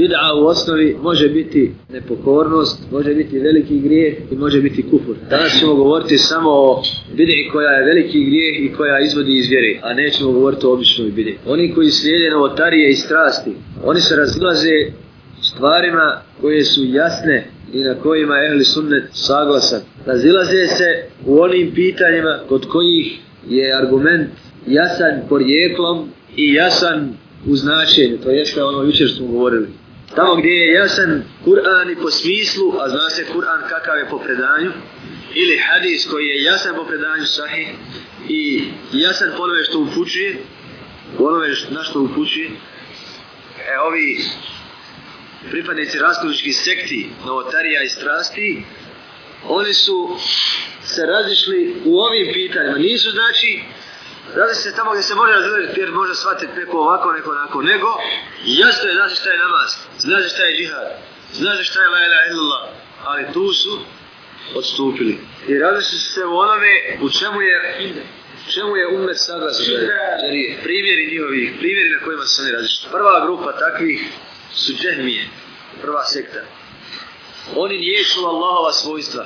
Bid'a u osnovi može biti nepokornost, može biti veliki grijeh i može biti kufur. Danas ćemo govoriti samo o bid'i koja je veliki grijeh i koja izvodi iz vjere, a nećemo govoriti o običnoj bid'i. Oni koji slijede novotarije i strasti, oni se razglaze stvarima koje su jasne i na kojima je Ehli Sunnet saglasan. Razilaze se u onim pitanjima kod kojih je argument jasan porijeklom i jasan u značenju. To je što ono jučer smo govorili tamo gdje je jasan Kur'an i po smislu, a zna se Kur'an kakav je po predanju, ili hadis koji je jasan po predanju sahih i jasan po onome što upućuje, po onome na što upućuje, e, ovi pripadnici raskoličkih sekti, novotarija i strasti, oni su se razišli u ovim pitanjima. Nisu znači Razli se tamo gdje se može razumjeti, jer može shvatiti neko ovako, neko onako. Nego, jasno je, znaš šta je namaz, znaš šta je džihad, znaš šta je la ilaha illallah. Ali tu su odstupili. I razli se u onome u čemu je čemu je umet saglasan? Primjeri njihovih, primjeri na kojima se oni različite. Prva grupa takvih su džehmije, prva sekta. Oni nijesu Allahova svojstva.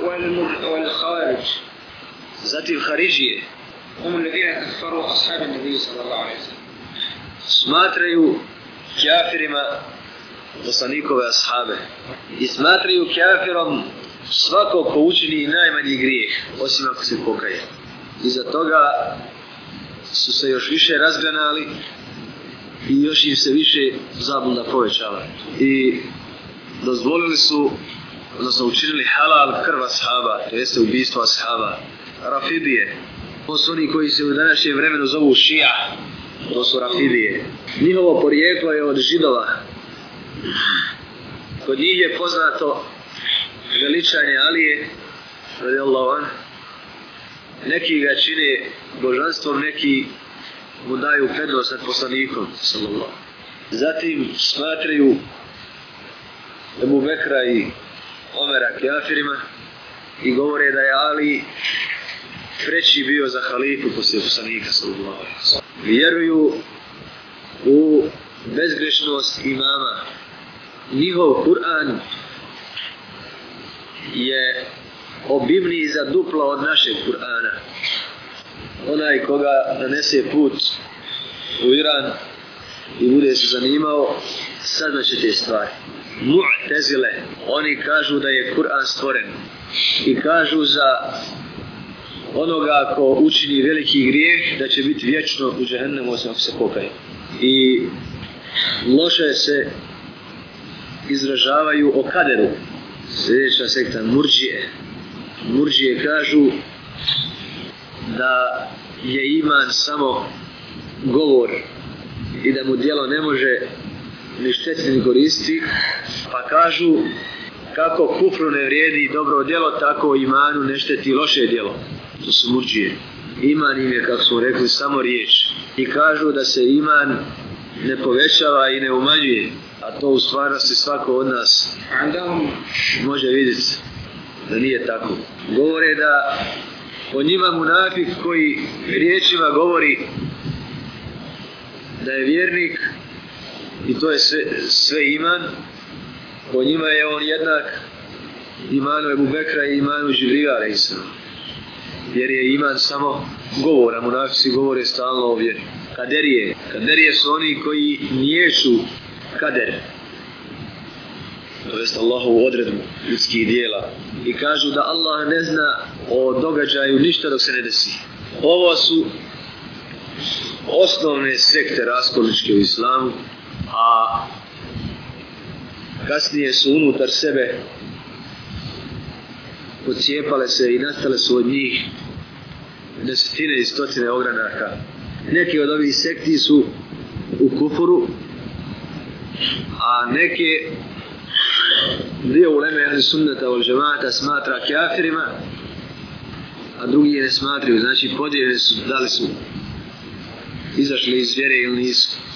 Wal, wal zatim Haridžije, smatraju kjafirima poslanikove ashabe i smatraju kjafirom svako ko učini najmanji grijeh, osim ako se pokaje. Iza toga su se još više razgranali i još im se više zabluda povećala. I dozvolili su, odnosno učinili halal krva ashaba, to jeste ubijstvo ashaba. Rafidije. To su oni koji se u današnjem vremenu zovu Šija. To su Rafidije. Njihovo porijeklo je od židova. Kod njih je poznato veličanje Alije. Neki ga čine božanstvom, neki mu daju prednost nad poslanikom. Sallallahu. Zatim smatraju Ebu Bekra i Omera kjafirima i govore da je Ali treći bio za halifu poslije poslanika sallallahu alejhi ve sellem. Vjeruju u bezgrešnost imama. Njihov Kur'an je obimniji za duplo od našeg Kur'ana. Onaj koga nanese put u Iran i bude se zanimao, saznaće te stvari. Mu'tezile, oni kažu da je Kur'an stvoren i kažu za onoga ko učini veliki grijeh da će biti vječno u džehennemu osim ako se pokaje. I loše se izražavaju o kaderu. Sljedeća sekta Murđije. Murđije kažu da je iman samo govor i da mu dijelo ne može ni štetiti ni koristiti. Pa kažu kako kufru ne vrijedi dobro djelo, tako imanu ne šteti loše djelo to su murđije. Iman im je, kako smo rekli, samo riječ. I kažu da se iman ne povećava i ne umanjuje. A to u stvarnosti svako od nas može vidjeti da nije tako. Govore da po njima munafik koji riječima govori da je vjernik i to je sve, sve iman, po njima je on jednak imanu Ebu Bekra i imanu Živriva, jer je iman samo govor, a munafici govore stalno o vjeri. Kaderije, kaderije su oni koji niješu kader, to jest Allahovu odredbu ljudskih dijela i kažu da Allah ne zna o događaju ništa dok se ne desi. Ovo su osnovne sekte raskoličke u islamu, a kasnije su unutar sebe pocijepale se i nastale su od njih desetine i stotine ogranaka. Neki od ovih sekti su u kufuru, a neke dio uleme ehli sunnata od žemata smatra kafirima, a drugi je ne smatraju. Znači podijeljene su, da li su izašli iz vjere ili nisu.